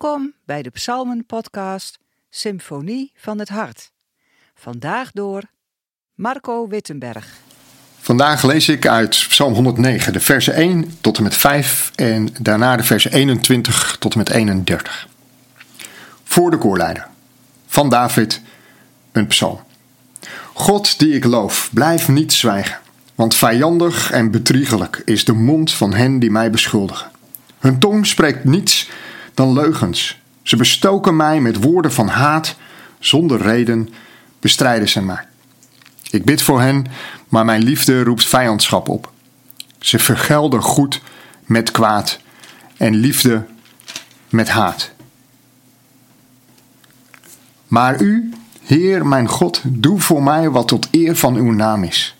Welkom bij de Psalmen-podcast Symfonie van het Hart. Vandaag door Marco Wittenberg. Vandaag lees ik uit Psalm 109, de versen 1 tot en met 5 en daarna de versen 21 tot en met 31. Voor de koorleider van David, een psalm. God die ik loof, blijf niet zwijgen, want vijandig en bedriegelijk is de mond van hen die mij beschuldigen. Hun tong spreekt niets dan leugens. Ze bestoken mij met woorden van haat. Zonder reden bestrijden ze mij. Ik bid voor hen, maar mijn liefde roept vijandschap op. Ze vergelden goed met kwaad en liefde met haat. Maar u, Heer mijn God, doe voor mij wat tot eer van uw naam is.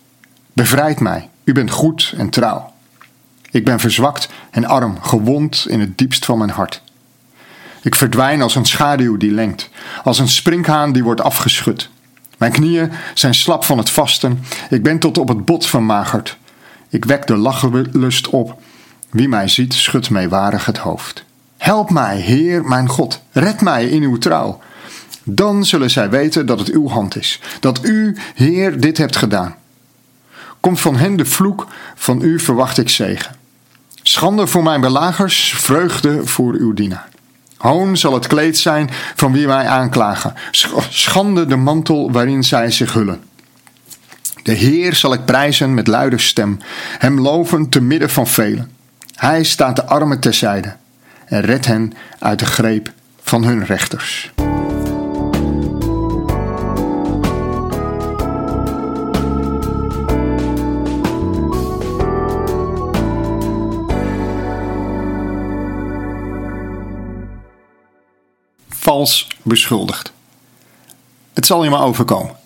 Bevrijd mij, u bent goed en trouw. Ik ben verzwakt en arm, gewond in het diepst van mijn hart. Ik verdwijn als een schaduw die lengt, als een sprinkhaan die wordt afgeschud. Mijn knieën zijn slap van het vasten, ik ben tot op het bot vermagerd. Ik wek de lachenlust op. Wie mij ziet, schudt meewarig het hoofd. Help mij, Heer mijn God, red mij in uw trouw. Dan zullen zij weten dat het uw hand is, dat u, Heer, dit hebt gedaan. Komt van hen de vloek, van u verwacht ik zegen. Schande voor mijn belagers, vreugde voor uw dienaar. Hoon zal het kleed zijn van wie mij aanklagen. Schande de mantel waarin zij zich hullen. De Heer zal ik prijzen met luide stem, hem loven te midden van velen. Hij staat de armen terzijde en redt hen uit de greep van hun rechters. Beschuldigd. Het zal je maar overkomen.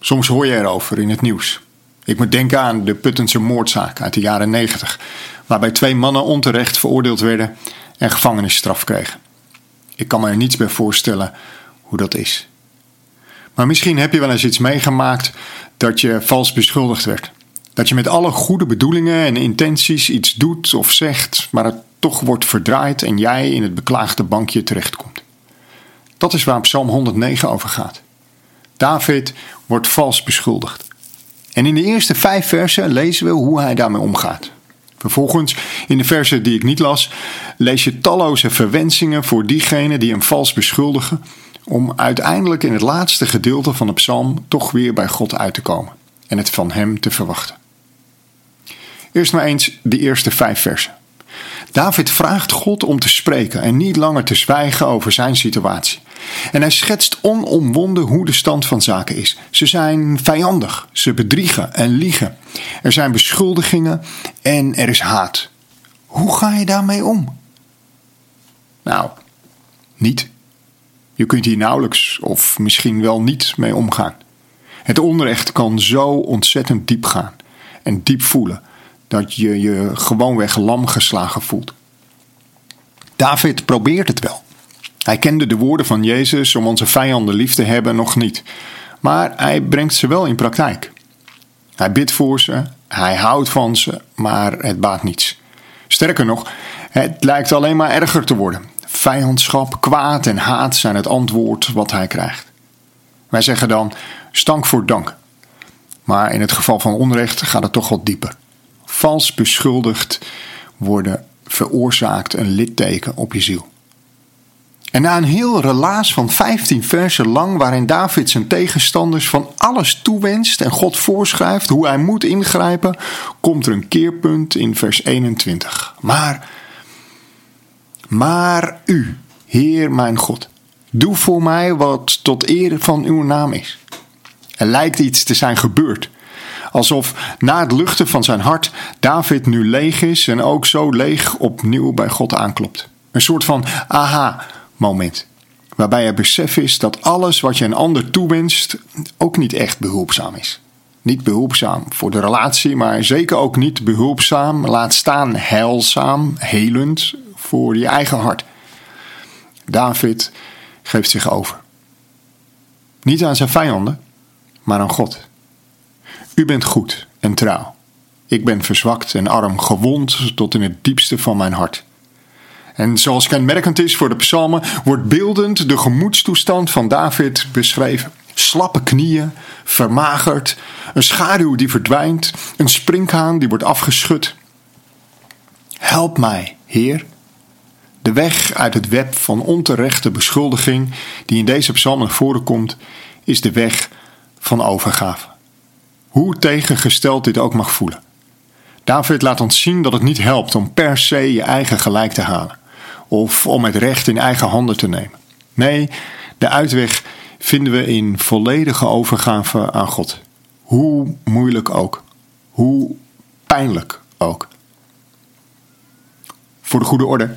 Soms hoor je erover in het nieuws. Ik moet denken aan de Puttense moordzaak uit de jaren 90, waarbij twee mannen onterecht veroordeeld werden en gevangenisstraf kregen. Ik kan me er niets bij voorstellen hoe dat is. Maar misschien heb je wel eens iets meegemaakt dat je vals beschuldigd werd. Dat je met alle goede bedoelingen en intenties iets doet of zegt, maar het toch wordt verdraaid en jij in het beklaagde bankje terechtkomt. Dat is waar Psalm 109 over gaat. David wordt vals beschuldigd. En in de eerste vijf versen lezen we hoe hij daarmee omgaat. Vervolgens, in de versen die ik niet las, lees je talloze verwensingen voor diegenen die hem vals beschuldigen, om uiteindelijk in het laatste gedeelte van de psalm toch weer bij God uit te komen en het van hem te verwachten. Eerst maar eens de eerste vijf versen. David vraagt God om te spreken en niet langer te zwijgen over zijn situatie. En hij schetst onomwonden hoe de stand van zaken is. Ze zijn vijandig, ze bedriegen en liegen. Er zijn beschuldigingen en er is haat. Hoe ga je daarmee om? Nou, niet. Je kunt hier nauwelijks of misschien wel niet mee omgaan. Het onrecht kan zo ontzettend diep gaan en diep voelen dat je je gewoonweg lam geslagen voelt. David probeert het wel. Hij kende de woorden van Jezus om onze vijanden lief te hebben nog niet, maar hij brengt ze wel in praktijk. Hij bidt voor ze, hij houdt van ze, maar het baat niets. Sterker nog, het lijkt alleen maar erger te worden. Vijandschap, kwaad en haat zijn het antwoord wat hij krijgt. Wij zeggen dan stank voor dank. Maar in het geval van onrecht gaat het toch wat dieper vals beschuldigd worden veroorzaakt een litteken op je ziel. En na een heel relaas van 15 versen lang, waarin David zijn tegenstanders van alles toewenst en God voorschrijft hoe hij moet ingrijpen, komt er een keerpunt in vers 21. Maar, maar u, Heer mijn God, doe voor mij wat tot eer van uw naam is. Er lijkt iets te zijn gebeurd. Alsof na het luchten van zijn hart David nu leeg is en ook zo leeg opnieuw bij God aanklopt. Een soort van aha-moment. Waarbij er besef is dat alles wat je een ander toewenst ook niet echt behulpzaam is. Niet behulpzaam voor de relatie, maar zeker ook niet behulpzaam, laat staan heilzaam, helend voor je eigen hart. David geeft zich over. Niet aan zijn vijanden, maar aan God. U bent goed en trouw. Ik ben verzwakt en arm, gewond tot in het diepste van mijn hart. En zoals kenmerkend is voor de psalmen, wordt beeldend de gemoedstoestand van David beschreven. Slappe knieën, vermagerd, een schaduw die verdwijnt, een sprinkhaan die wordt afgeschud. Help mij, Heer. De weg uit het web van onterechte beschuldiging die in deze psalm naar voren komt, is de weg van overgave. Hoe tegengesteld dit ook mag voelen. David laat ons zien dat het niet helpt om per se je eigen gelijk te halen of om het recht in eigen handen te nemen. Nee, de uitweg vinden we in volledige overgave aan God. Hoe moeilijk ook. Hoe pijnlijk ook. Voor de goede orde.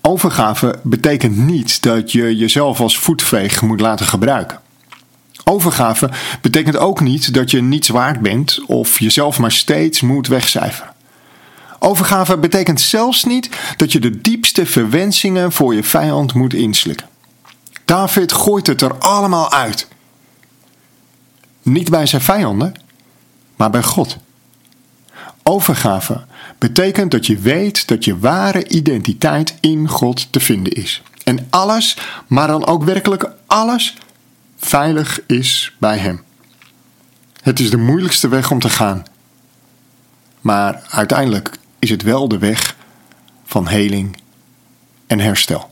Overgave betekent niet dat je jezelf als voetveeg moet laten gebruiken. Overgave betekent ook niet dat je niets waard bent of jezelf maar steeds moet wegcijferen. Overgave betekent zelfs niet dat je de diepste verwensingen voor je vijand moet inslikken. David gooit het er allemaal uit. Niet bij zijn vijanden, maar bij God. Overgave betekent dat je weet dat je ware identiteit in God te vinden is. En alles, maar dan ook werkelijk alles, veilig is bij Hem. Het is de moeilijkste weg om te gaan. Maar uiteindelijk is het wel de weg van heling en herstel.